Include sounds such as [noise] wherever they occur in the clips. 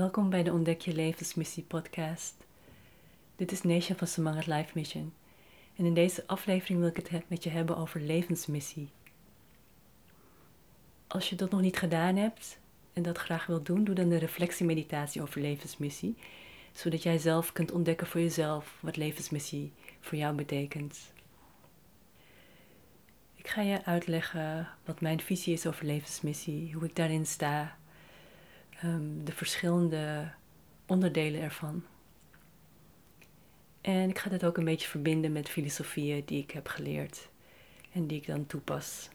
Welkom bij de Ontdek Je Levensmissie podcast. Dit is Nation van Samangat Life Mission. En in deze aflevering wil ik het met je hebben over levensmissie. Als je dat nog niet gedaan hebt en dat graag wilt doen, doe dan de reflectiemeditatie over levensmissie. Zodat jij zelf kunt ontdekken voor jezelf wat levensmissie voor jou betekent. Ik ga je uitleggen wat mijn visie is over levensmissie, hoe ik daarin sta, ehm, de verschillende onderdelen ervan. En ik ga dit ook een beetje verbinden met filosofieën die ik heb geleerd en die ik dan toepas.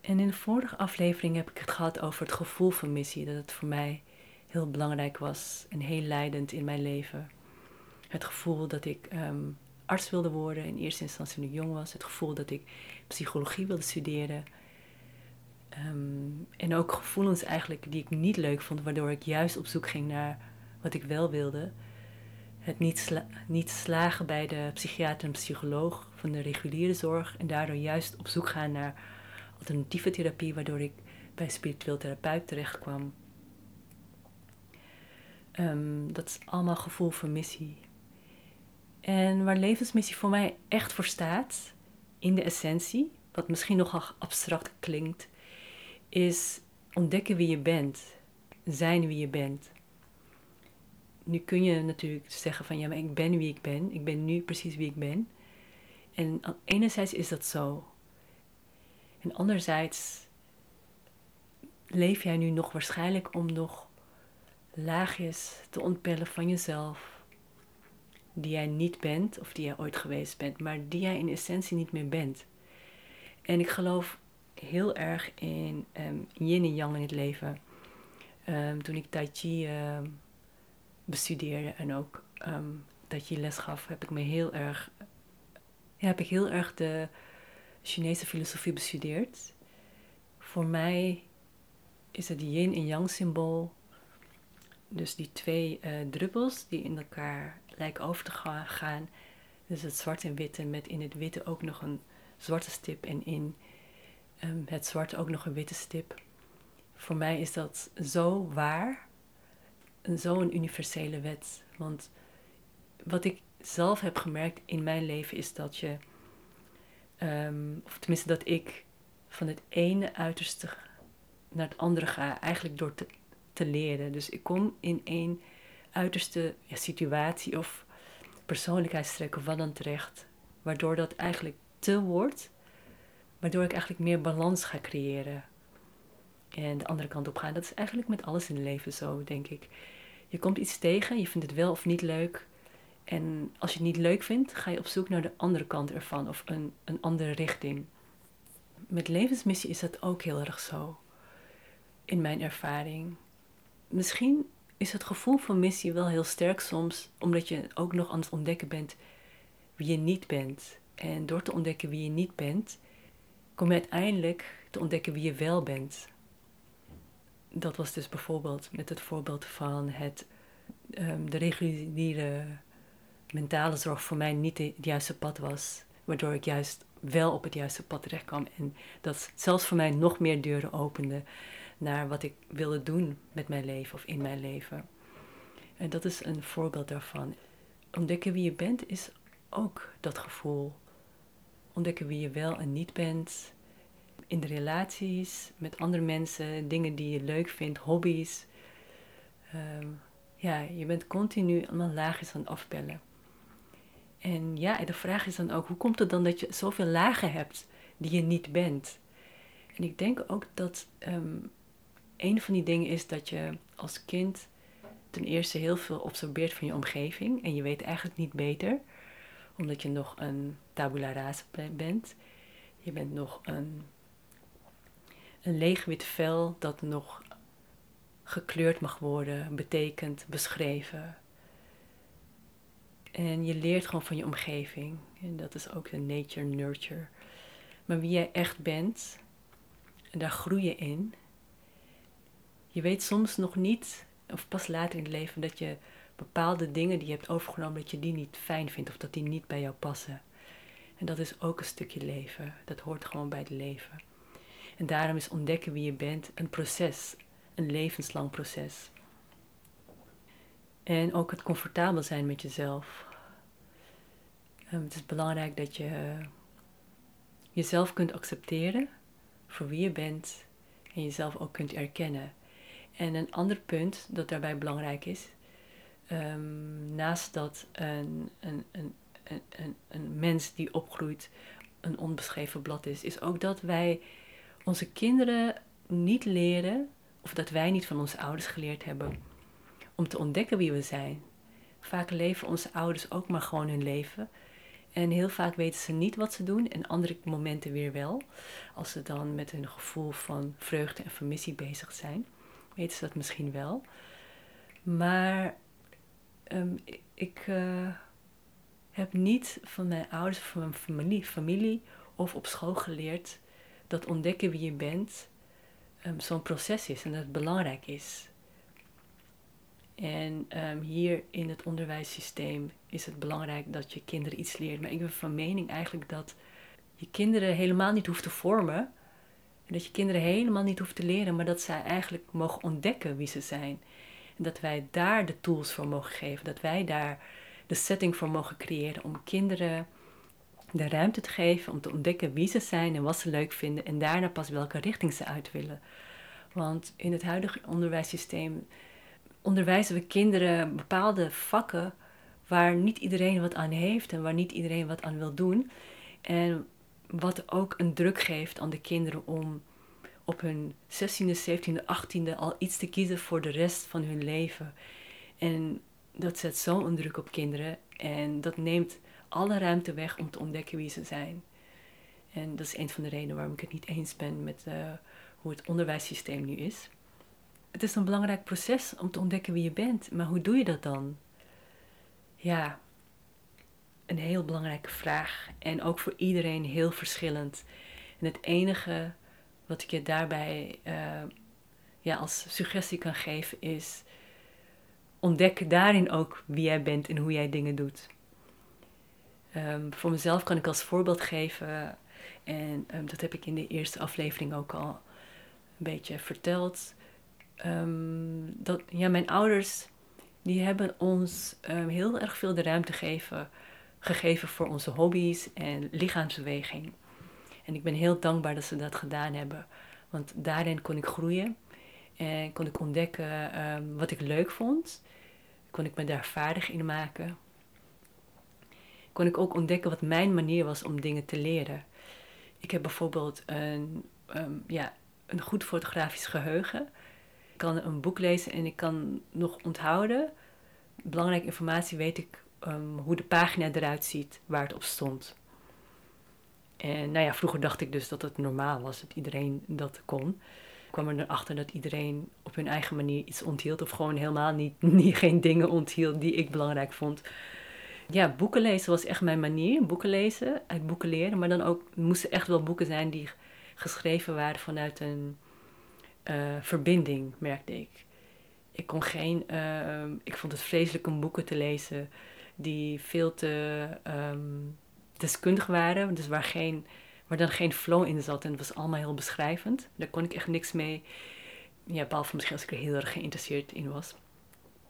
En in de vorige aflevering heb ik het gehad over het gevoel van missie, dat het voor mij heel belangrijk was en heel leidend in mijn leven. Het gevoel dat ik ehm, arts wilde worden, in eerste instantie toen ik jong was. Het gevoel dat ik psychologie wilde studeren. Ehm, en ook gevoelens eigenlijk die ik niet leuk vond, waardoor ik juist op zoek ging naar wat ik wel wilde. Het niet, niet slagen bij de psychiater en psycholoog van de reguliere zorg en daardoor juist op zoek gaan naar alternatieve therapie, waardoor ik bij spiritueel therapeut terecht kwam. Ehm, dat is allemaal gevoel van missie. En waar levensmissie voor mij echt voor staat, in de essentie, wat misschien nogal abstract klinkt, is ontdekken wie je bent, zijn wie je bent. Nu kun je natuurlijk zeggen van ja, maar ik ben wie ik ben, ik ben nu precies wie ik ben. En enerzijds is dat zo. En anderzijds leef jij nu nog waarschijnlijk om nog laagjes te ontpellen van jezelf, die jij niet bent of die jij ooit geweest bent, maar die jij in essentie niet meer bent. En ik geloof heel erg in um, yin en yang in het leven. Ehm, toen ik Tai Chi ehm, bestudeerde en ook Tai Chi les gaf, heb ik me heel erg, ja, heb ik heel erg de Chinese filosofie bestudeerd. Voor mij is het yin en yang symbool dus die twee uh, druppels die in elkaar lijken over te gaan. Dus het zwart en witte met in het witte ook nog een zwarte stip en in um, het zwart ook nog een witte stip. Voor mij is dat zo waar, zo'n universele wet. Want wat ik zelf heb gemerkt in mijn leven is dat je, um, of tenminste dat ik van het ene uiterste naar het andere ga, eigenlijk door te te leren. Dus ik kom in één uiterste ja, situatie of persoonlijkheidstrek of wat dan terecht, waardoor dat eigenlijk te wordt, waardoor ik eigenlijk meer balans ga creëren. En de andere kant op gaan. Dat is eigenlijk met alles in het leven zo, denk ik. Je komt iets tegen, je vindt het wel of niet leuk. En als je het niet leuk vindt, ga je op zoek naar de andere kant ervan of een, een andere richting. Met levensmissie is dat ook heel erg zo, in mijn ervaring misschien is het gevoel van missie wel heel sterk soms, omdat je ook nog aan het ontdekken bent wie je niet bent. En door te ontdekken wie je niet bent, kom je uiteindelijk te ontdekken wie je wel bent. Dat was dus bijvoorbeeld met het voorbeeld van het, um, de reguliere mentale zorg voor mij niet het juiste pad was. Waardoor ik juist wel op het juiste pad terecht kwam. En dat zelfs voor mij nog meer deuren opende naar wat ik wilde doen met mijn leven of in mijn leven. En dat is een voorbeeld daarvan. Ontdekken wie je bent is ook dat gevoel. Ontdekken wie je wel en niet bent. In de relaties met andere mensen, dingen die je leuk vindt, hobby's. Ehm, ja, je bent continu allemaal laagjes aan het afbellen. En ja, de vraag is dan ook, hoe komt het dan dat je zoveel lagen hebt die je niet bent? En ik denk ook dat ehm, een van die dingen is dat je als kind ten eerste heel veel absorbeert van je omgeving en je weet eigenlijk niet beter, omdat je nog een tabula rasa bent. Je bent nog een, een leeg wit vel dat nog gekleurd mag worden, betekend, beschreven. En je leert gewoon van je omgeving. En dat is ook de nature-nurture. Maar wie jij echt bent, en daar groei je in. Je weet soms nog niet, of pas later in het leven, dat je bepaalde dingen die je hebt overgenomen, dat je die niet fijn vindt of dat die niet bij jou passen. En dat is ook een stukje leven. Dat hoort gewoon bij het leven. En daarom is ontdekken wie je bent een proces. een levenslang proces. En ook het comfortabel zijn met jezelf. Ehm, het is belangrijk dat je jezelf kunt accepteren voor wie je bent en jezelf ook kunt erkennen. En een ander punt dat daarbij belangrijk is, um, naast dat een, een, een, een, een mens die opgroeit een onbeschreven blad is, is ook dat wij onze kinderen niet leren, of dat wij niet van onze ouders geleerd hebben, om te ontdekken wie we zijn. Vaak leven onze ouders ook maar gewoon hun leven. En heel vaak weten ze niet wat ze doen en andere momenten weer wel. Als ze dan met hun gevoel van vreugde en vermissie bezig zijn, weten ze dat misschien wel. Maar um, ik uh, heb niet van mijn ouders of van mijn familie, familie of op school geleerd dat ontdekken wie je bent um, zo'n proces is en dat het belangrijk is. En um, hier in het onderwijssysteem is het belangrijk dat je kinderen iets leert. Maar ik ben van mening eigenlijk dat je kinderen helemaal niet hoeft te vormen. En dat je kinderen helemaal niet hoeft te leren, maar dat zij eigenlijk mogen ontdekken wie ze zijn. En dat wij daar de tools voor mogen geven. Dat wij daar de setting voor mogen creëren om kinderen de ruimte te geven om te ontdekken wie ze zijn en wat ze leuk vinden en daarna pas welke richting ze uit willen. Want in het huidige onderwijssysteem onderwijzen we kinderen bepaalde vakken waar niet iedereen wat aan heeft en waar niet iedereen wat aan wil doen. En wat ook een druk geeft aan de kinderen om op hun 16e, 17e, 18e al iets te kiezen voor de rest van hun leven. En dat zet zo'n druk op kinderen en dat neemt alle ruimte weg om te ontdekken wie ze zijn. En dat is een van de redenen waarom ik het niet eens ben met uh, hoe het onderwijssysteem nu is. Het is een belangrijk proces om te ontdekken wie je bent, maar hoe doe je dat dan? Ja, een heel belangrijke vraag en ook voor iedereen heel verschillend. En het enige wat ik je daarbij uh, ja, als suggestie kan geven is ontdek daarin ook wie jij bent en hoe jij dingen doet. Um, voor mezelf kan ik als voorbeeld geven, en um, dat heb ik in de eerste aflevering ook al een beetje verteld. Um, dat ja, mijn ouders die hebben ons heel erg veel de ruimte geven, gegeven voor onze hobby's en lichaamsbeweging. En ik ben heel dankbaar dat ze dat gedaan hebben. Want daarin kon ik groeien en kon ik ontdekken wat ik leuk vond. Kon ik me daar vaardig in maken kon ik ook ontdekken wat mijn manier was om dingen te leren. Ik heb bijvoorbeeld een, ehm, ja, een goed fotografisch geheugen. Ik kan een boek lezen en ik kan nog onthouden. Belangrijke informatie weet ik um, hoe de pagina eruit ziet waar het op stond. En nou ja, vroeger dacht ik dus dat het normaal was, dat iedereen dat kon. Ik kwam er erachter dat iedereen op hun eigen manier iets onthield. Of gewoon helemaal niet, [laughs] niet geen dingen onthield die ik belangrijk vond ja, boeken lezen was echt mijn manier. Boeken lezen, uit boeken leren. Maar dan ook moesten echt wel boeken zijn die geschreven waren vanuit een uh, verbinding, merkte ik. Ik kon geen. Uh, ik vond het vreselijk om boeken te lezen die veel te um, deskundig waren. Dus waar, geen, waar dan geen flow in zat. En het was allemaal heel beschrijvend. Daar kon ik echt niks mee. Ja, behalve misschien als ik er heel erg geïnteresseerd in was.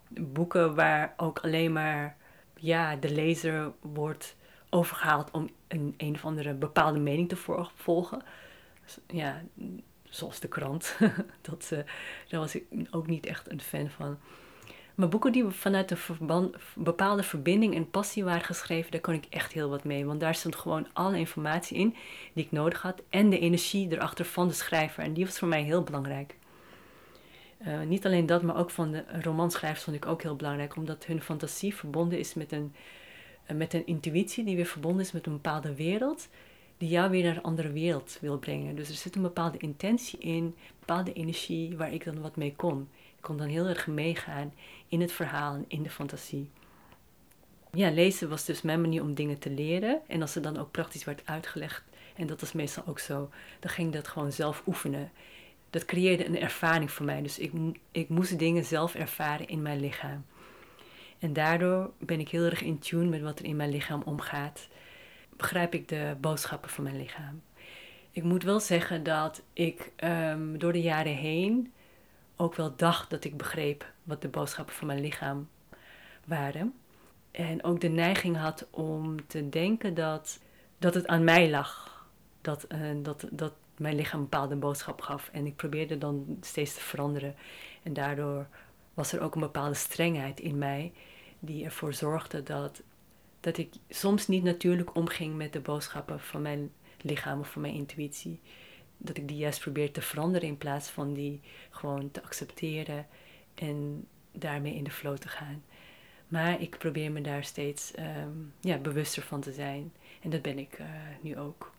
Boeken waar ook alleen maar ja, de lezer wordt overgehaald om een, een of andere bepaalde mening te volgen. Ja, zoals de krant. [laughs] dat, uh, daar was ik ook niet echt een fan van. Maar boeken die vanuit een bepaalde verbinding en passie waren geschreven, daar kon ik echt heel wat mee. Want daar stond gewoon alle informatie in die ik nodig had. En de energie erachter van de schrijver. En die was voor mij heel belangrijk. Uh, niet alleen dat, maar ook van de romanschrijvers vond ik ook heel belangrijk, omdat hun fantasie verbonden is met een, uh, met een intuïtie die weer verbonden is met een bepaalde wereld, die jou weer naar een andere wereld wil brengen. Dus er zit een bepaalde intentie in, bepaalde energie waar ik dan wat mee kon. Kon dan heel erg meegaan in het verhaal en in de fantasie. Ja, lezen was dus mijn manier om dingen te leren. En als het dan ook praktisch werd uitgelegd, en dat was meestal ook zo, dan ging dat gewoon zelf oefenen dat creëerde een ervaring voor mij. Dus ik, ik moest dingen zelf ervaren in mijn lichaam. En daardoor ben ik heel erg in tune met wat er in mijn lichaam omgaat. Begrijp ik de boodschappen van mijn lichaam. Ik moet wel zeggen dat ik um, door de jaren heen ook wel dacht dat ik begreep wat de boodschappen van mijn lichaam waren. En ook de neiging had om te denken dat, dat het aan mij lag. Dat, uh, dat, dat mijn lichaam een bepaalde boodschap gaf. En ik probeerde dan steeds te veranderen. En daardoor was er ook een bepaalde strengheid in mij die ervoor zorgde dat, dat ik soms niet natuurlijk omging met de boodschappen van mijn lichaam of van mijn intuïtie. Dat ik die juist probeerde te veranderen in plaats van die gewoon te accepteren en daarmee in de flow te gaan. Maar ik probeer me daar steeds um, ja, bewuster van te zijn. En dat ben ik uh, nu ook.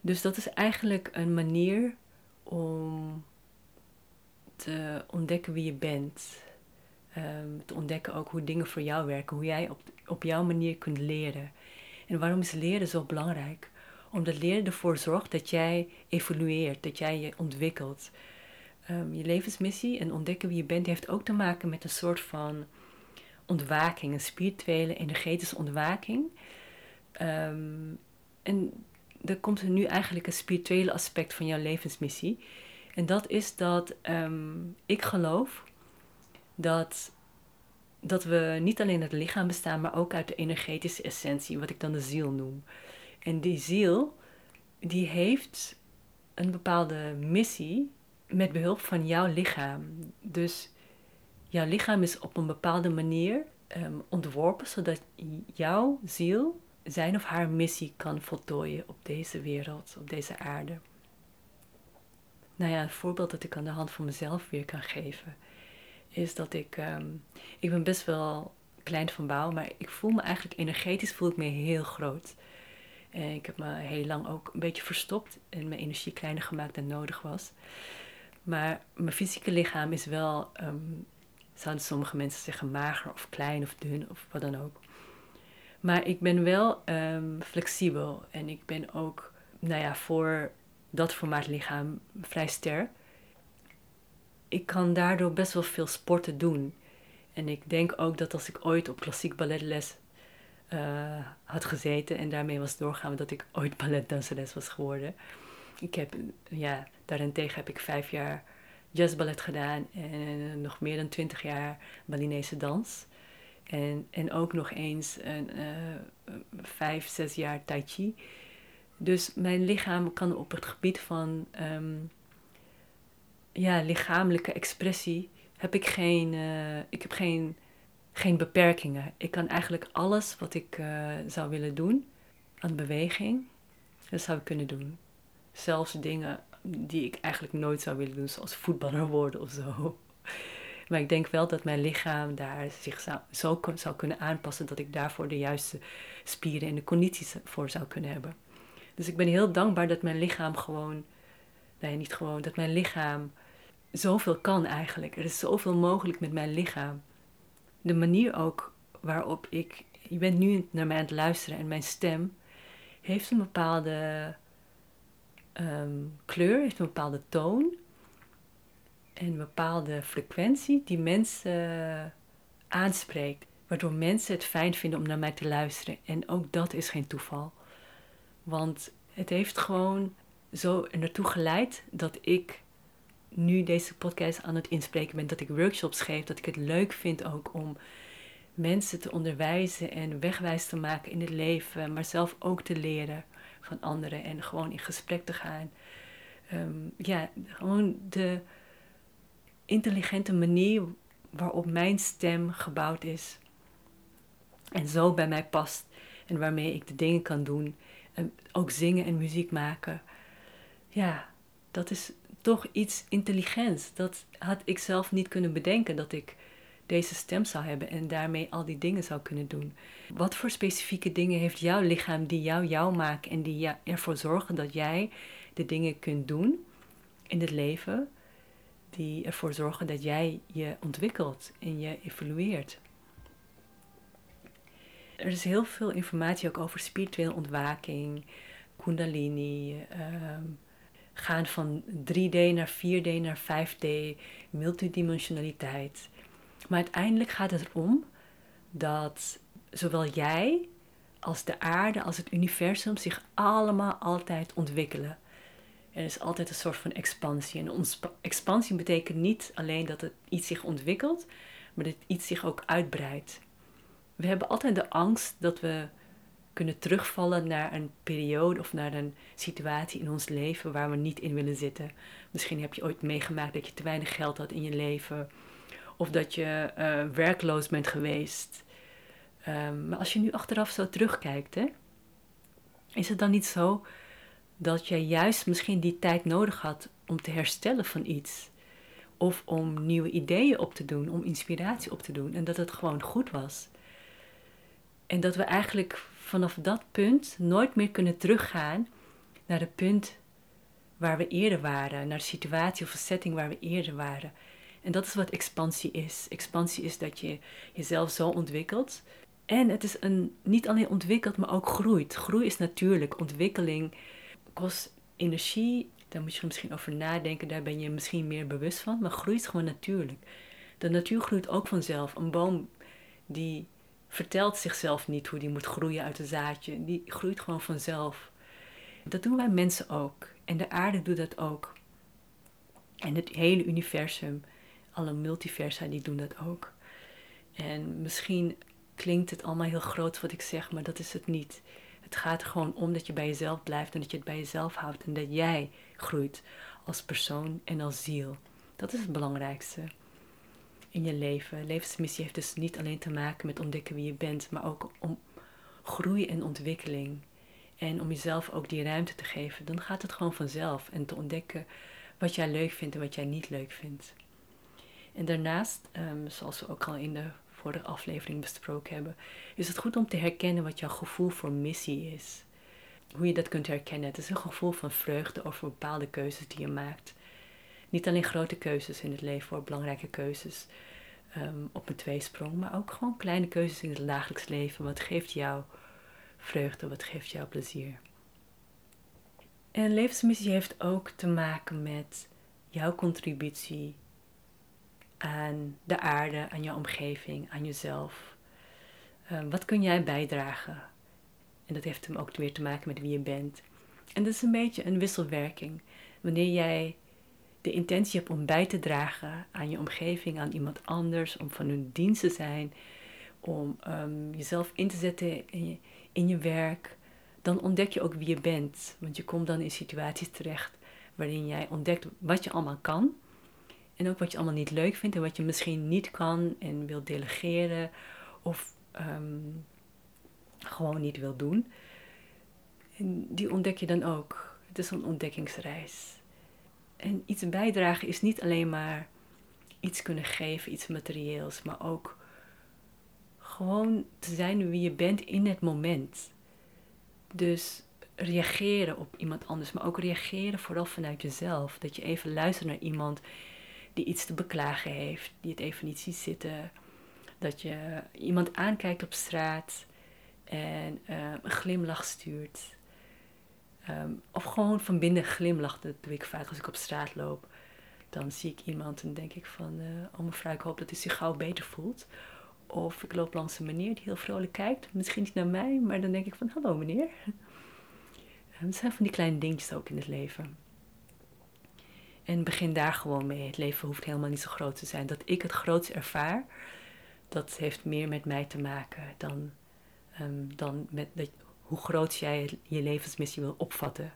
Dus dat is eigenlijk een manier om te ontdekken wie je bent. Um, te ontdekken ook hoe dingen voor jou werken. Hoe jij op, op jouw manier kunt leren. En waarom is leren zo belangrijk? Omdat leren ervoor zorgt dat jij evolueert, dat jij je ontwikkelt. Um, je levensmissie en ontdekken wie je bent heeft ook te maken met een soort van ontwaking, een spirituele, energetische ontwaking. Um, en er komt er nu eigenlijk een spirituele aspect van jouw levensmissie. En dat is dat um, ik geloof dat, dat we niet alleen uit het lichaam bestaan, maar ook uit de energetische essentie, wat ik dan de ziel noem. En die ziel, die heeft een bepaalde missie met behulp van jouw lichaam. Dus jouw lichaam is op een bepaalde manier um, ontworpen zodat jouw ziel zijn of haar missie kan voltooien op deze wereld, op deze aarde. Nou ja, een voorbeeld dat ik aan de hand van mezelf weer kan geven, is dat ik, um, ik ben best wel klein van bouw, maar ik voel me eigenlijk energetisch voel ik me heel groot. En ik heb me heel lang ook een beetje verstopt en mijn energie kleiner gemaakt dan nodig was. Maar mijn fysieke lichaam is wel, um, zouden sommige mensen zeggen, mager of klein of dun of wat dan ook. Maar ik ben wel um, flexibel en ik ben ook, nou ja, voor dat formaat lichaam vrij sterk. Ik kan daardoor best wel veel sporten doen. En ik denk ook dat als ik ooit op klassiek balletles uh, had gezeten en daarmee was doorgaan, dat ik ooit balletdanseres was geworden. Ik heb, ja, daarentegen heb ik vijf jaar jazzballet gedaan en nog meer dan twintig jaar Balinese dans. En, en ook nog eens een, uh, vijf, zes jaar tai chi. Dus mijn lichaam kan op het gebied van um, ja, lichamelijke expressie heb ik geen, ik heb geen, geen beperkingen. Ik kan eigenlijk alles wat ik uh, zou willen doen aan beweging, dat zou ik kunnen doen. Zelfs dingen die ik eigenlijk nooit zou willen doen, zoals voetballer [laughs] worden of zo. Maar ik denk wel dat mijn lichaam daar zich zou, zo zou kunnen aanpassen dat ik daarvoor de juiste spieren en de condities voor zou kunnen hebben. Dus ik ben heel dankbaar dat mijn lichaam gewoon, nee niet gewoon, dat mijn lichaam zoveel kan eigenlijk. Er is zoveel mogelijk met mijn lichaam. De manier ook waarop ik, je bent nu naar mij aan het luisteren en mijn stem heeft een bepaalde um, kleur, heeft een bepaalde toon en een bepaalde frequentie die mensen aanspreekt. Waardoor mensen het fijn vinden om naar mij te luisteren. En ook dat is geen toeval. Want het heeft gewoon zo naartoe geleid dat ik nu deze podcast aan het inspreken ben. Dat ik workshops geef. Dat ik het leuk vind ook om mensen te onderwijzen en wegwijs te maken in het leven. Maar zelf ook te leren van anderen. En gewoon in gesprek te gaan. Um, ja, gewoon de intelligente manier waarop mijn stem gebouwd is. En zo bij mij past. En waarmee ik de dingen kan doen. En ook zingen en muziek maken. Ja, dat is toch iets intelligents. Dat had ik zelf niet kunnen bedenken dat ik deze stem zou hebben en daarmee al die dingen zou kunnen doen. Wat voor specifieke dingen heeft jouw lichaam die jou jou maken en die ervoor zorgen dat jij de dingen kunt doen in het leven die ervoor zorgen dat jij je ontwikkelt en je evolueert. Er is heel veel informatie ook over spirituele ontwaking, kundalini, ehm, gaan van 3D naar 4D naar 5D, multidimensionaliteit. Maar uiteindelijk gaat het erom dat zowel jij als de aarde als het universum zich allemaal altijd ontwikkelen. Er is altijd een soort van expansie. En expansie betekent niet alleen dat het iets zich ontwikkelt, maar dat iets zich ook uitbreidt. We hebben altijd de angst dat we kunnen terugvallen naar een periode of naar een situatie in ons leven waar we niet in willen zitten. Misschien heb je ooit meegemaakt dat je te weinig geld had in je leven, of dat je uh, werkloos bent geweest. Um, maar als je nu achteraf zo terugkijkt, hè, is het dan niet zo dat jij juist misschien die tijd nodig had om te herstellen van iets? Of om nieuwe ideeën op te doen, om inspiratie op te doen en dat het gewoon goed was? En dat we eigenlijk vanaf dat punt nooit meer kunnen teruggaan naar het punt waar we eerder waren, naar de situatie of de setting waar we eerder waren. En dat is wat expansie is. Expansie is dat je jezelf zo ontwikkelt. En het is een, niet alleen ontwikkelt, maar ook groeit. Groei is natuurlijk. Ontwikkeling kost energie. Daar moet je misschien over nadenken. Daar ben je misschien meer bewust van. Maar groei is gewoon natuurlijk. De natuur groeit ook vanzelf. Een boom die vertelt zichzelf niet hoe die moet groeien uit een zaadje. Die groeit gewoon vanzelf. Dat doen wij mensen ook. En de aarde doet dat ook. En het hele universum, alle multiversa, die doen dat ook. En misschien klinkt het allemaal heel groot wat ik zeg, maar dat is het niet. Het gaat er gewoon om dat je bij jezelf blijft en dat je het bij jezelf houdt en dat jij groeit als persoon en als ziel. Dat is het belangrijkste in je leven. Levensmissie heeft dus niet alleen te maken met ontdekken wie je bent, maar ook om groei en ontwikkeling. En om jezelf ook die ruimte te geven. Dan gaat het gewoon vanzelf. En te ontdekken wat jij leuk vindt en wat jij niet leuk vindt. En daarnaast, um, zoals we ook al in de vorige aflevering besproken hebben, is het goed om te herkennen wat jouw gevoel voor missie is. Hoe je dat kunt herkennen. Het is een gevoel van vreugde over bepaalde keuzes die je maakt. Niet alleen grote keuzes in het leven, voor belangrijke keuzes ehm, op een tweesprong, maar ook gewoon kleine keuzes in het dagelijks leven. Wat geeft jou vreugde, wat geeft jou plezier? En levensmissie heeft ook te maken met jouw contributie aan de aarde, aan jouw omgeving, aan jezelf. Ehm, wat kun jij bijdragen? En dat heeft hem ook weer te maken met wie je bent. En dat is een beetje een wisselwerking. Wanneer jij de intentie hebt om bij te dragen aan je omgeving, aan iemand anders, om van hun dienst te zijn, om ehm, jezelf in te zetten in je, in je werk, dan ontdek je ook wie je bent. Want je komt dan in situaties terecht waarin jij ontdekt wat je allemaal kan. En ook wat je allemaal niet leuk vindt en wat je misschien niet kan en wil delegeren of ehm, gewoon niet wil doen. En die ontdek je dan ook. Het is een ontdekkingsreis. En iets bijdragen is niet alleen maar iets kunnen geven, iets materieels, maar ook gewoon te zijn wie je bent in het moment. Dus reageren op iemand anders, maar ook reageren vooral vanuit jezelf. Dat je even luistert naar iemand die iets te beklagen heeft, die het even niet ziet zitten. Dat je iemand aankijkt op straat en uh, een glimlach stuurt. Ehm, of gewoon van binnen glimlacht. Dat doe ik vaak als ik op straat loop. Dan zie ik iemand en denk ik van, uh, oh mevrouw, ik hoop dat hij zich gauw beter voelt. Of ik loop langs een meneer die heel vrolijk kijkt. Misschien niet naar mij, maar dan denk ik van, hallo meneer. Het ehm, zijn van die kleine dingetjes ook in het leven. En begin daar gewoon mee. Het leven hoeft helemaal niet zo groot te zijn. Dat ik het groots ervaar, dat heeft meer met mij te maken dan, um, dan met dat, hoe groot jij je levensmissie wil opvatten.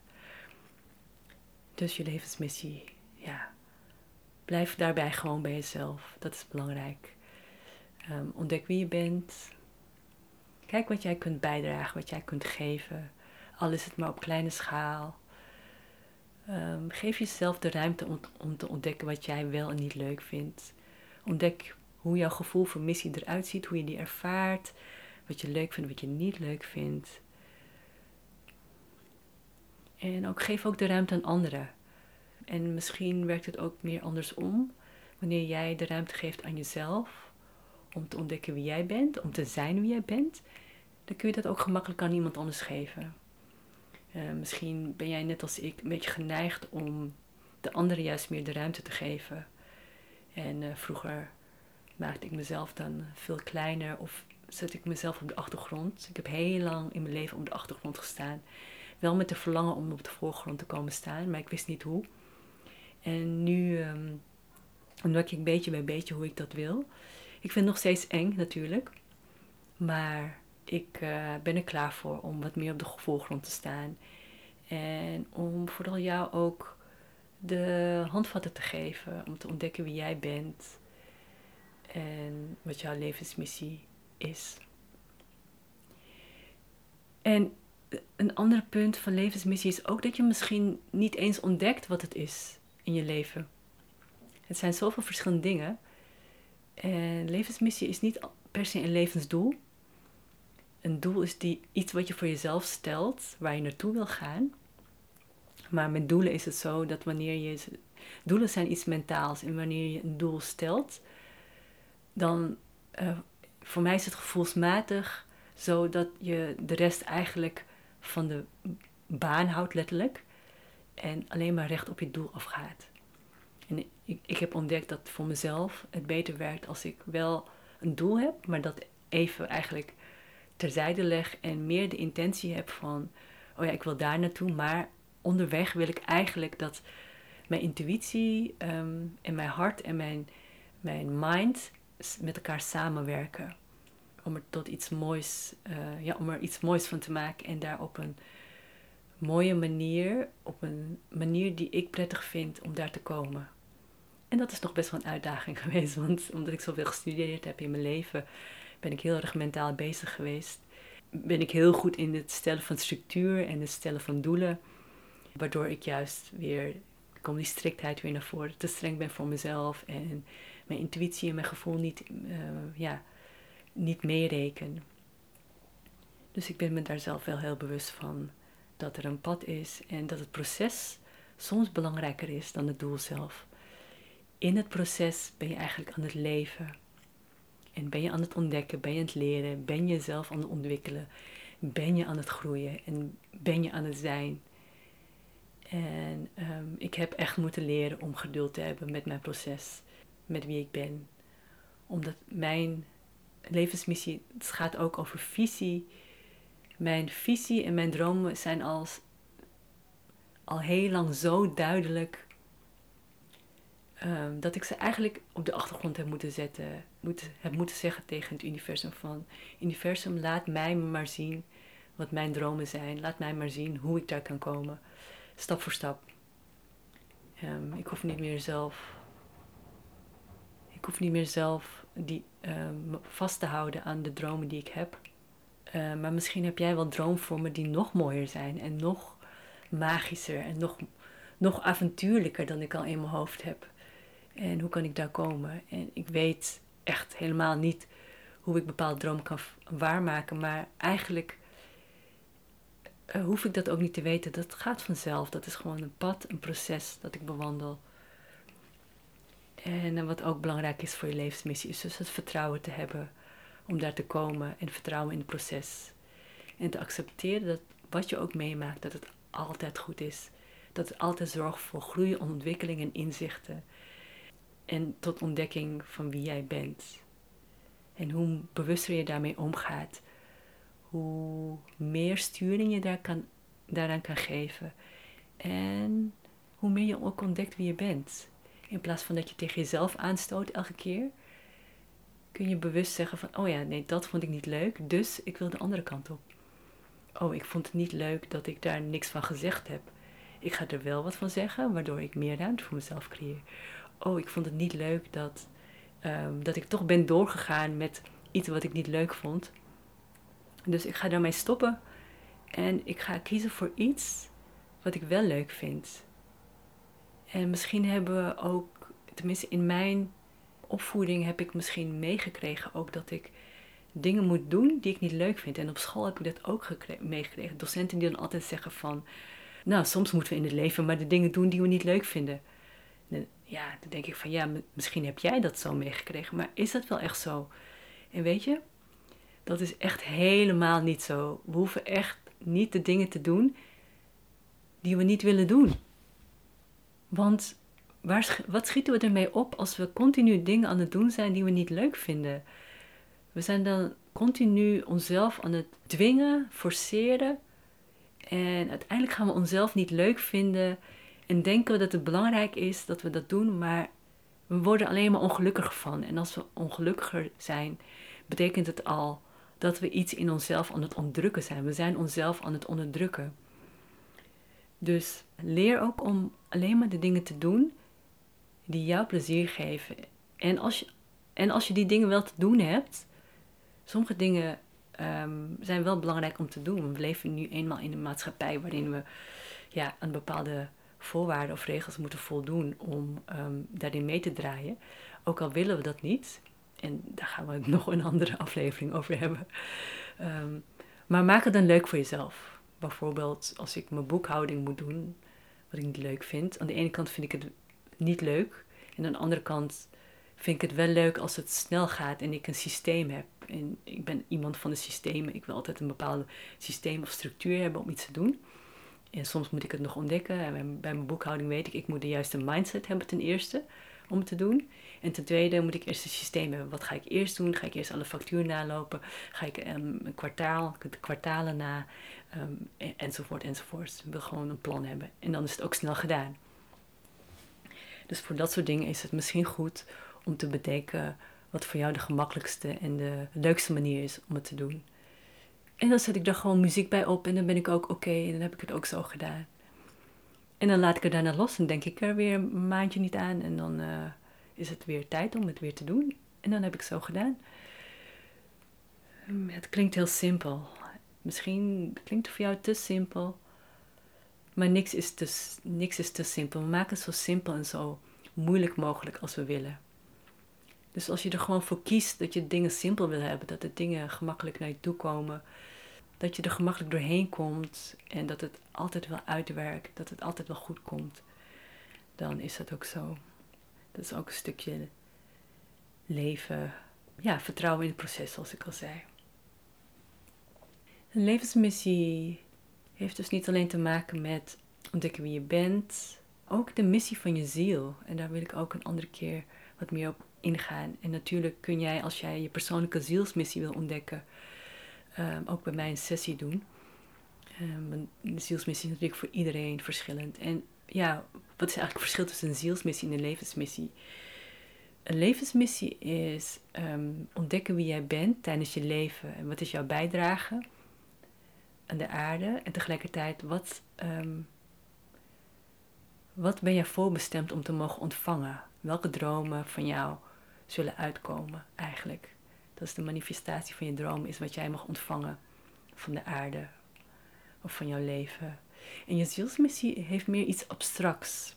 Dus je levensmissie, ja. Blijf daarbij gewoon bij jezelf. Dat is belangrijk. Um, ontdek wie je bent. Kijk wat jij kunt bijdragen, wat jij kunt geven. Al is het maar op kleine schaal. Um, geef jezelf de ruimte om, om te ontdekken wat jij wel en niet leuk vindt. Ontdek hoe jouw gevoel voor missie eruit ziet, hoe je die ervaart, wat je leuk vindt, wat je niet leuk vindt. En ook geef ook de ruimte aan anderen. En misschien werkt het ook meer andersom. Wanneer jij de ruimte geeft aan jezelf om te ontdekken wie jij bent, om te zijn wie jij bent, dan kun je dat ook gemakkelijk aan iemand anders geven. Uh, misschien ben jij net als ik een beetje geneigd om de anderen juist meer de ruimte te geven. En uh, vroeger maakte ik mezelf dan veel kleiner of zet ik mezelf op de achtergrond. Ik heb heel lang in mijn leven op de achtergrond gestaan Wel met de verlangen om op de voorgrond te komen staan, maar ik wist niet hoe. En nu um, ik beetje bij beetje hoe ik dat wil. Ik vind het nog steeds eng natuurlijk, maar ik uh, ben er klaar voor om wat meer op de voorgrond te staan. En om vooral jou ook de handvatten te geven om te ontdekken wie jij bent en wat jouw levensmissie is. En een ander punt van levensmissie is ook dat je misschien niet eens ontdekt wat het is in je leven. Het zijn zoveel verschillende dingen. En levensmissie is niet per se een levensdoel. Een doel is die, iets wat je voor jezelf stelt, waar je naartoe wil gaan. Maar met doelen is het zo dat wanneer je. Doelen zijn iets mentaals. En wanneer je een doel stelt, dan. Uh, voor mij is het gevoelsmatig zo dat je de rest eigenlijk van de baan houdt, letterlijk. En alleen maar recht op je doel afgaat. En ik, ik heb ontdekt dat voor mezelf het beter werkt als ik wel een doel heb, maar dat even eigenlijk terzijde leg en meer de intentie heb van, oh ja, ik wil daar naartoe, maar onderweg wil ik eigenlijk dat mijn intuïtie ehm, en mijn hart en mijn, mijn mind met elkaar samenwerken. Om er tot iets moois, uh, ja, om er iets moois van te maken en daar op een mooie manier, op een manier die ik prettig vind om daar te komen. En dat is nog best wel een uitdaging [laughs] geweest, want omdat ik zoveel gestudeerd heb in mijn leven, ben ik heel erg mentaal bezig geweest. Ben ik heel goed in het stellen van structuur en het stellen van doelen. Waardoor ik juist weer, kom die striktheid weer naar voren, te streng ben voor mezelf en mijn intuïtie en mijn gevoel niet, uh, ja, niet meereken. Dus ik ben me daar zelf wel heel bewust van dat er een pad is en dat het proces soms belangrijker is dan het doel zelf. In het proces ben je eigenlijk aan het leven. En ben je aan het ontdekken, ben je aan het leren, ben je jezelf aan het ontwikkelen, ben je aan het groeien en ben je aan het zijn. En ehm, ik heb echt moeten leren om geduld te hebben met mijn proces, met wie ik ben. Omdat mijn levensmissie, het gaat ook over visie. Mijn visie en mijn dromen zijn als, al heel lang zo duidelijk um, dat ik ze eigenlijk op de achtergrond heb moeten zetten. Moet, heb moeten zeggen tegen het universum van... Universum, laat mij maar zien wat mijn dromen zijn. Laat mij maar zien hoe ik daar kan komen stap voor stap. Um, ik hoef niet meer zelf. Ik hoef niet meer zelf die, um, vast te houden aan de dromen die ik heb. Uh, maar misschien heb jij wel droomvormen die nog mooier zijn en nog magischer en nog, nog avontuurlijker dan ik al in mijn hoofd heb. En hoe kan ik daar komen? En ik weet echt helemaal niet hoe ik bepaalde dromen kan waarmaken, maar eigenlijk uh, hoef ik dat ook niet te weten. Dat gaat vanzelf. Dat is gewoon een pad, een proces dat ik bewandel. En uh, wat ook belangrijk is voor je levensmissie, is dus het vertrouwen te hebben om daar te komen en vertrouwen in het proces. En te accepteren dat wat je ook meemaakt, dat het altijd goed is. Dat het altijd zorgt voor groei, ontwikkeling en inzichten. En tot ontdekking van wie jij bent. En hoe bewuster je daarmee omgaat, hoe meer sturing je daar kan, daaraan kan geven. En hoe meer je ook ontdekt wie je bent. In plaats van dat je tegen jezelf aanstoot elke keer, kun je bewust zeggen van, oh ja, nee, dat vond ik niet leuk, dus ik wil de andere kant op. Oh, ik vond het niet leuk dat ik daar niks van gezegd heb. Ik ga er wel wat van zeggen, waardoor ik meer ruimte voor mezelf creëer. Oh, ik vond het niet leuk dat, um, dat ik toch ben doorgegaan met iets wat ik niet leuk vond. Dus ik ga daarmee stoppen en ik ga kiezen voor iets wat ik wel leuk vind. En misschien hebben we ook, tenminste in mijn opvoeding heb ik misschien meegekregen ook dat ik dingen moet doen die ik niet leuk vind. En op school heb ik dat ook meegekregen. Docenten die dan altijd zeggen van, nou soms moeten we in het leven maar de dingen doen die we niet leuk vinden. ja, dan denk ik van ja, misschien heb jij dat zo meegekregen, maar is dat wel echt zo? En weet je, dat is echt helemaal niet zo. We hoeven echt niet de dingen te doen die we niet willen doen. Want waar, wat schieten we ermee op als we continu dingen aan het doen zijn die we niet leuk vinden? We zijn dan continu onszelf aan het dwingen, forceren En uiteindelijk gaan we onszelf niet leuk vinden en denken we dat het belangrijk is dat we dat doen, maar we worden alleen maar ongelukkiger van. En als we ongelukkiger zijn, betekent het al dat we iets in onszelf aan het onderdrukken zijn. We zijn onszelf aan het onderdrukken. Dus leer ook om alleen maar de dingen te doen die jou plezier geven. En als je, en als je die dingen wel te doen hebt, sommige dingen ehm, zijn wel belangrijk om te doen. We leven nu eenmaal in een maatschappij waarin we ja, aan bepaalde voorwaarden of regels moeten voldoen om ehm, daarin mee te draaien. Ook al willen we dat niet. En daar gaan we [laughs] nog een andere aflevering over hebben. Ehm, maar maak het dan leuk voor jezelf. Bijvoorbeeld als ik mijn boekhouding moet doen, wat ik niet leuk vind. Aan de ene kant vind ik het niet leuk. En aan de andere kant vind ik het wel leuk als het snel gaat en ik een systeem heb. En ik ben iemand van de systemen. Ik wil altijd een bepaald systeem of structuur hebben om iets te doen. En soms moet ik het nog ontdekken. En bij mijn boekhouding weet ik, ik moet de juiste mindset hebben ten eerste om het te doen. En ten tweede moet ik eerst een systeem hebben. Wat ga ik eerst doen? Ga ik eerst alle facturen nalopen? Ga ik um, een kwartaal, de kwartalen na? Um, enzovoort, enzovoort. Wil gewoon een plan hebben. En dan is het ook snel gedaan. Dus voor dat soort dingen is het misschien goed om te bedenken wat voor jou de gemakkelijkste en de leukste manier is om het te doen. En dan zet ik er gewoon muziek bij op en dan ben ik ook oké en dan heb ik het ook zo gedaan. En dan laat ik het daarna los en denk ik er weer een maandje niet aan en dan uh, is het weer tijd om het weer te doen. En dan heb ik het zo gedaan. Hm, het klinkt heel simpel. Misschien klinkt het voor jou te simpel. Maar niks is te, niks is te simpel. We maken het zo simpel en zo moeilijk mogelijk als we willen. Dus als je er gewoon voor kiest dat je dingen simpel wil hebben, dat de dingen gemakkelijk naar je toe komen, dat je er gemakkelijk doorheen komt en dat het altijd wel uitwerkt, dat het altijd wel goed komt, dan is dat ook zo. Dat is ook een stukje leven, ja, vertrouwen in het proces, zoals ik al zei. Een levensmissie heeft dus niet alleen te maken met ontdekken wie je bent, ook de missie van je ziel. En daar wil ik ook een andere keer wat meer op ingaan. En natuurlijk kun jij, als jij je persoonlijke zielsmissie wil ontdekken, um, ook bij mij een sessie doen. Um, de zielsmissie is natuurlijk voor iedereen verschillend. En ja, wat is eigenlijk het verschil tussen een zielsmissie en een levensmissie? Een levensmissie is um, ontdekken wie jij bent tijdens je leven en wat is jouw bijdrage aan de aarde en tegelijkertijd wat, um, wat ben jij voorbestemd om te mogen ontvangen? Welke dromen van jou zullen uitkomen eigenlijk? Dat is de manifestatie van je droom, is wat jij mag ontvangen van de aarde of van jouw leven. En je zielsmissie heeft meer iets abstracts.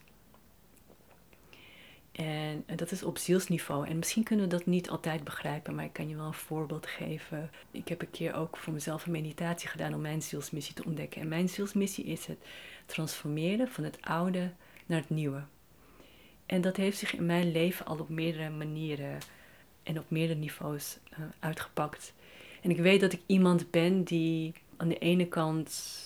En, dat is op zielsniveau. En misschien kunnen we dat niet altijd begrijpen, maar ik kan je wel een voorbeeld geven. Ik heb een keer ook voor mezelf een meditatie gedaan om mijn zielsmissie te ontdekken. En mijn zielsmissie is het transformeren van het oude naar het nieuwe. En dat heeft zich in mijn leven al op meerdere manieren en op meerdere niveaus uh, uitgepakt. En ik weet dat ik iemand ben die aan de ene kant.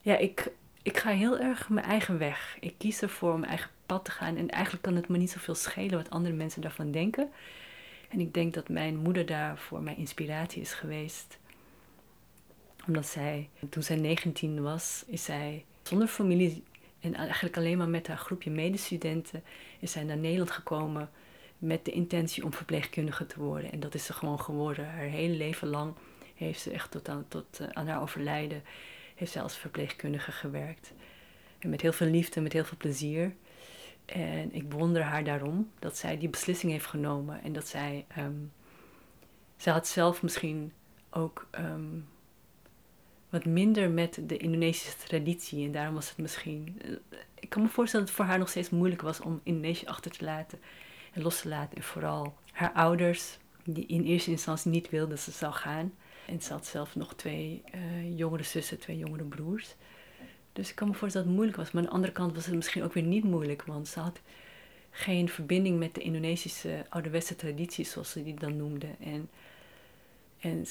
Ja, ik, ik ga heel erg mijn eigen weg. Ik kies ervoor om mijn eigen pad te gaan. En eigenlijk kan het me niet zoveel schelen wat andere mensen daarvan denken. En ik denk dat mijn moeder daarvoor mijn inspiratie is geweest. Omdat zij, toen zij 19 was, is zij zonder familie en eigenlijk alleen maar met haar groepje medestudenten is zij naar Nederland gekomen met de intentie om verpleegkundige te worden. En dat is ze gewoon geworden. Haar hele leven lang heeft ze echt tot aan, tot, uh, aan haar overlijden heeft ze als verpleegkundige gewerkt. En met heel veel liefde, met heel veel plezier. En ik bewonder haar daarom dat zij die beslissing heeft genomen. En dat zij, um, zij had zelf misschien ook um, wat minder met de Indonesische traditie. En daarom was het misschien. Uh, ik kan me voorstellen dat het voor haar nog steeds moeilijk was om Indonesië achter te laten en los te laten. En vooral haar ouders, die in eerste instantie niet wilden dat ze zou gaan. En ze had zelf nog twee uh, jongere zussen, twee jongere broers. Dus ik kan me voorstellen dat het moeilijk was. Maar aan de andere kant was het misschien ook weer niet moeilijk. Want ze had geen verbinding met de Indonesische ouderwetse tradities, zoals ze die dan noemden. En, en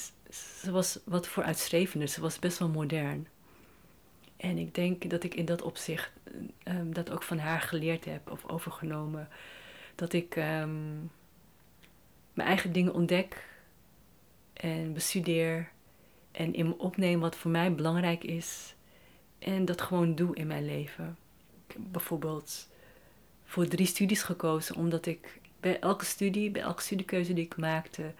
ze was wat vooruitstrevender. Ze was best wel modern. En ik denk dat ik in dat opzicht um, dat ook van haar geleerd heb of overgenomen. Dat ik um, mijn eigen dingen ontdek en bestudeer en in me opneem wat voor mij belangrijk is. En dat gewoon doe in mijn leven. Ik heb bijvoorbeeld voor drie studies gekozen, omdat ik bij elke studie, bij elke studiekeuze die ik maakte,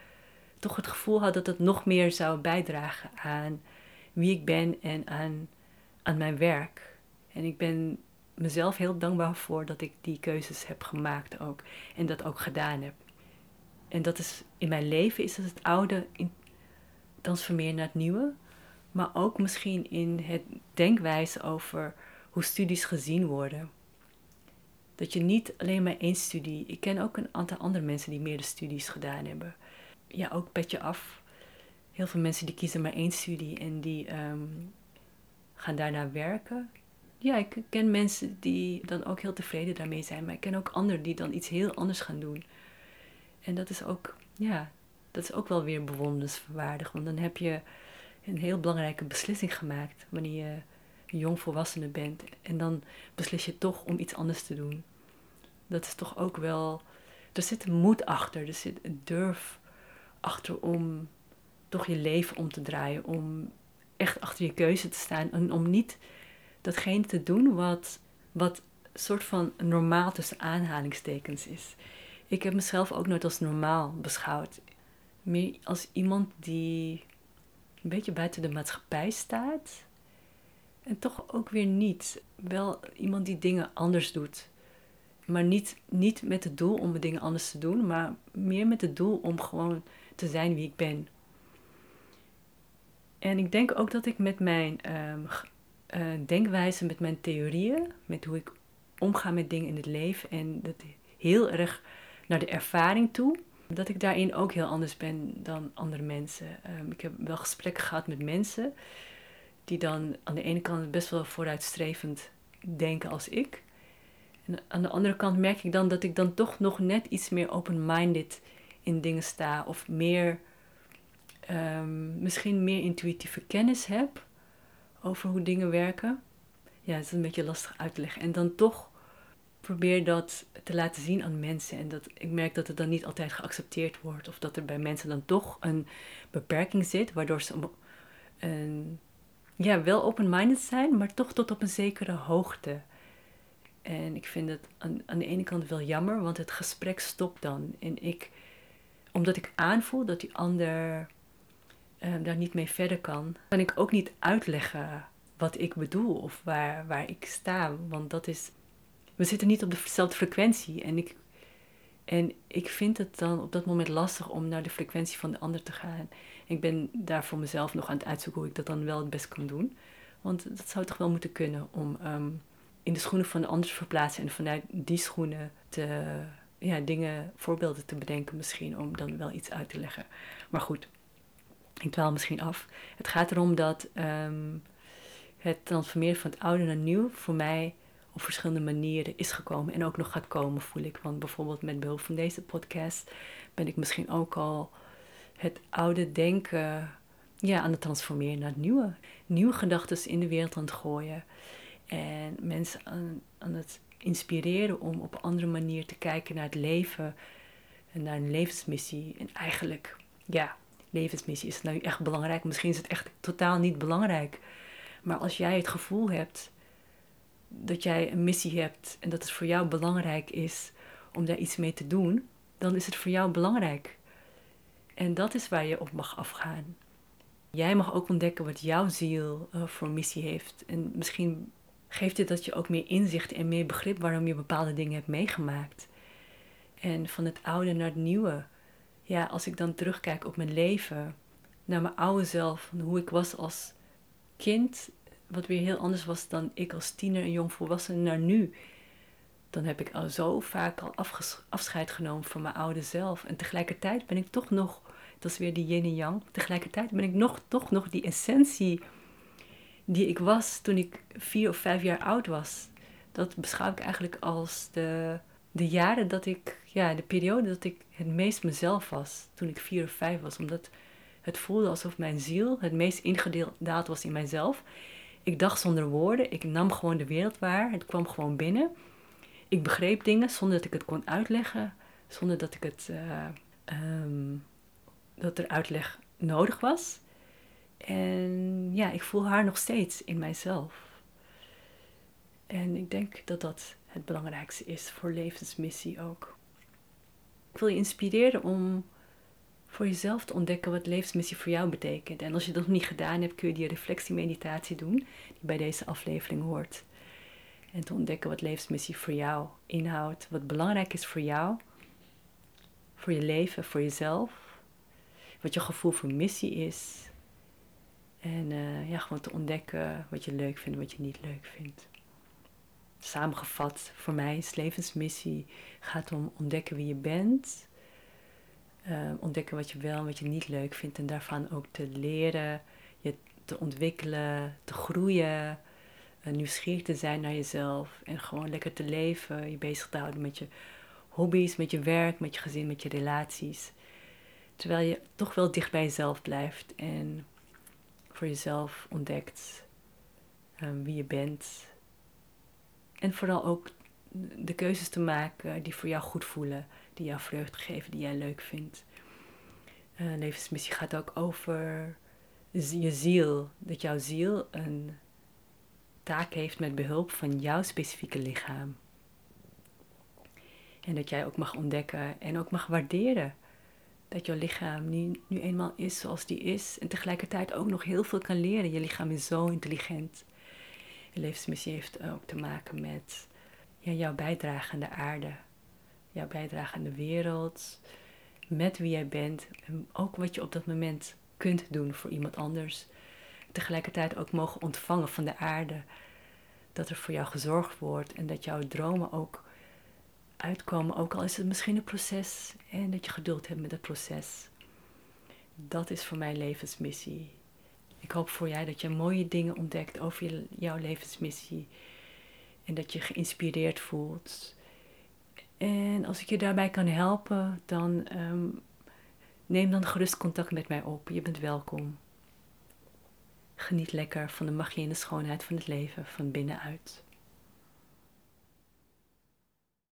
toch het gevoel had dat het nog meer zou bijdragen aan wie ik ben en aan, aan mijn werk. En ik ben mezelf heel dankbaar voor dat ik die keuzes heb gemaakt ook. En dat ook gedaan heb. En dat is in mijn leven is het, het oude in, naar het nieuwe. Maar ook misschien in het denkwijze over hoe studies gezien worden. Dat je niet alleen maar één studie. Ik ken ook een aantal andere mensen die meerdere studies gedaan hebben. Ja, ook petje af. Heel veel mensen die kiezen maar één studie en die ehm, gaan daarna werken. Ja, ik ken mensen die dan ook heel tevreden daarmee zijn. Maar ik ken ook anderen die dan iets heel anders gaan doen. En dat is ook, ja, dat is ook wel weer bewonderenswaardig. Want dan heb je een heel belangrijke beslissing gemaakt wanneer je een jong volwassene bent. En dan beslis je toch om iets anders te doen. Dat is toch ook wel. Er zit moed achter, er zit een durf achter om toch je leven om te draaien. Om echt achter je keuze te staan. En om niet datgene te doen wat, wat soort van normaal tussen aanhalingstekens is. Ik heb mezelf ook nooit als normaal beschouwd. Meer als iemand die een beetje buiten de maatschappij staat. En toch ook weer niet. Wel iemand die dingen anders doet. Maar niet, niet met het doel om dingen anders te doen, maar meer met het doel om gewoon te zijn wie ik ben. En ik denk ook dat ik met mijn um, uh, denkwijze, met mijn theorieën, met hoe ik omga met dingen in het leven en dat heel erg naar de ervaring toe, dat ik daarin ook heel anders ben dan andere mensen. Um, ik heb wel gesprekken gehad met mensen die dan aan de ene kant best wel vooruitstrevend denken als ik. En aan de andere kant merk ik dan dat ik dan toch nog net iets meer open-minded in dingen sta. Of meer, um, misschien meer intuïtieve kennis heb over hoe dingen werken. Ja, het is een beetje lastig uit te leggen. En dan toch probeer dat te laten zien aan mensen. En dat, ik merk dat het dan niet altijd geaccepteerd wordt. Of dat er bij mensen dan toch een beperking zit, waardoor ze een, ja, wel open-minded zijn, maar toch tot op een zekere hoogte. En ik vind het aan, aan de ene kant wel jammer, want het gesprek stopt dan. En ik, omdat ik aanvoel dat die ander uh, daar niet mee verder kan, kan ik ook niet uitleggen wat ik bedoel of waar, waar ik sta. Want dat is we zitten niet op dezelfde frequentie. En ik, en ik vind het dan op dat moment lastig om naar de frequentie van de ander te gaan. Ik ben daar voor mezelf nog aan het uitzoeken hoe ik dat dan wel het best kan doen. Want dat zou toch wel moeten kunnen om um, in de schoenen van de ander te verplaatsen en vanuit die schoenen te, ja, dingen, voorbeelden te bedenken misschien, om dan wel iets uit te leggen. Maar goed, ik dwaal misschien af. Het gaat erom dat um, het transformeren van het oude naar nieuw voor mij op verschillende manieren is gekomen en ook nog gaat komen, voel ik. Want bijvoorbeeld met behulp van deze podcast ben ik misschien ook al het oude denken ja, aan het transformeren naar het nieuwe. Nieuwe gedachten in de wereld aan het gooien. En mensen aan, aan het inspireren om op een andere manier te kijken naar het leven en naar een levensmissie. En eigenlijk, ja, levensmissie, is het nou echt belangrijk? Misschien is het echt totaal niet belangrijk. Maar als jij het gevoel hebt dat jij een missie hebt en dat het voor jou belangrijk is om daar iets mee te doen, dan is het voor jou belangrijk. En dat is waar je op mag afgaan. Jij mag ook ontdekken wat jouw ziel uh, voor missie heeft. En misschien geeft het dat je ook meer inzicht en meer begrip waarom je bepaalde dingen hebt meegemaakt. En van het oude naar het nieuwe. Ja, als ik dan terugkijk op mijn leven, naar mijn oude zelf, hoe ik was als kind wat weer heel anders was dan ik als tiener en jong volwassene naar nu. Dan heb ik al zo vaak al afscheid genomen van mijn oude zelf. En tegelijkertijd ben ik toch nog, dat is weer die yin en yang, tegelijkertijd ben ik nog, toch nog die essentie die ik was toen ik vier of vijf jaar oud was. Dat beschouw ik eigenlijk als de, de jaren dat ik, ja, de periode dat ik het meest mezelf was. Toen ik vier of vijf was. Omdat het voelde alsof mijn ziel het meest ingedaald was in mijzelf. Ik dacht zonder woorden. Ik nam gewoon de wereld waar. Het kwam gewoon binnen. Ik begreep dingen zonder dat ik het kon uitleggen. Zonder dat ik het. Uh, um, dat er uitleg nodig was. En ja, ik voel haar nog steeds in mijzelf. En ik denk dat dat het belangrijkste is voor levensmissie ook. Ik wil je inspireren om voor jezelf te ontdekken wat levensmissie voor jou betekent. En als je dat nog niet gedaan hebt, kun je die reflectiemeditatie doen, die bij deze aflevering hoort. En te ontdekken wat levensmissie voor jou inhoudt, wat belangrijk is voor jou, voor je leven, voor jezelf, wat je gevoel voor missie is. En uh, ja, gewoon te ontdekken wat je leuk vindt wat je niet leuk vindt. Samengevat, voor mij is levensmissie gaat om ontdekken wie je bent, uh, ontdekken wat je wel en wat je niet leuk vindt en daarvan ook te leren, je te ontwikkelen, te groeien, uh, nieuwsgierig te zijn naar jezelf en gewoon lekker te leven, je bezig te houden met je hobby's, met je werk, met je gezin, met je relaties. Terwijl je toch wel dicht bij jezelf blijft en voor jezelf ontdekt um, wie je bent. En vooral ook de keuzes te maken die voor jou goed voelen, die jou vreugde geven, die jij leuk vindt. Uh, levensmissie gaat ook over je ziel, dat jouw ziel een taak heeft met behulp van jouw specifieke lichaam. En dat jij ook mag ontdekken en ook mag waarderen dat jouw lichaam nu, nu eenmaal is zoals die is. En tegelijkertijd ook nog heel veel kan leren. Je lichaam is zo intelligent. Je levensmissie heeft ook te maken met ja, jouw bijdrage aan de aarde. Jouw bijdrage aan de wereld. Met wie jij bent. En ook wat je op dat moment kunt doen voor iemand anders. Tegelijkertijd ook mogen ontvangen van de aarde. Dat er voor jou gezorgd wordt en dat jouw dromen ook uitkomen, ook al is het misschien een proces en dat je geduld hebt met het proces. Dat is voor mij levensmissie. Ik hoop voor jij dat je mooie dingen ontdekt over jouw levensmissie en dat je geïnspireerd voelt. En als ik je daarbij kan helpen, dan ehm, neem dan gerust contact met mij op. Je bent welkom. Geniet lekker van de magie en de schoonheid van het leven van binnenuit.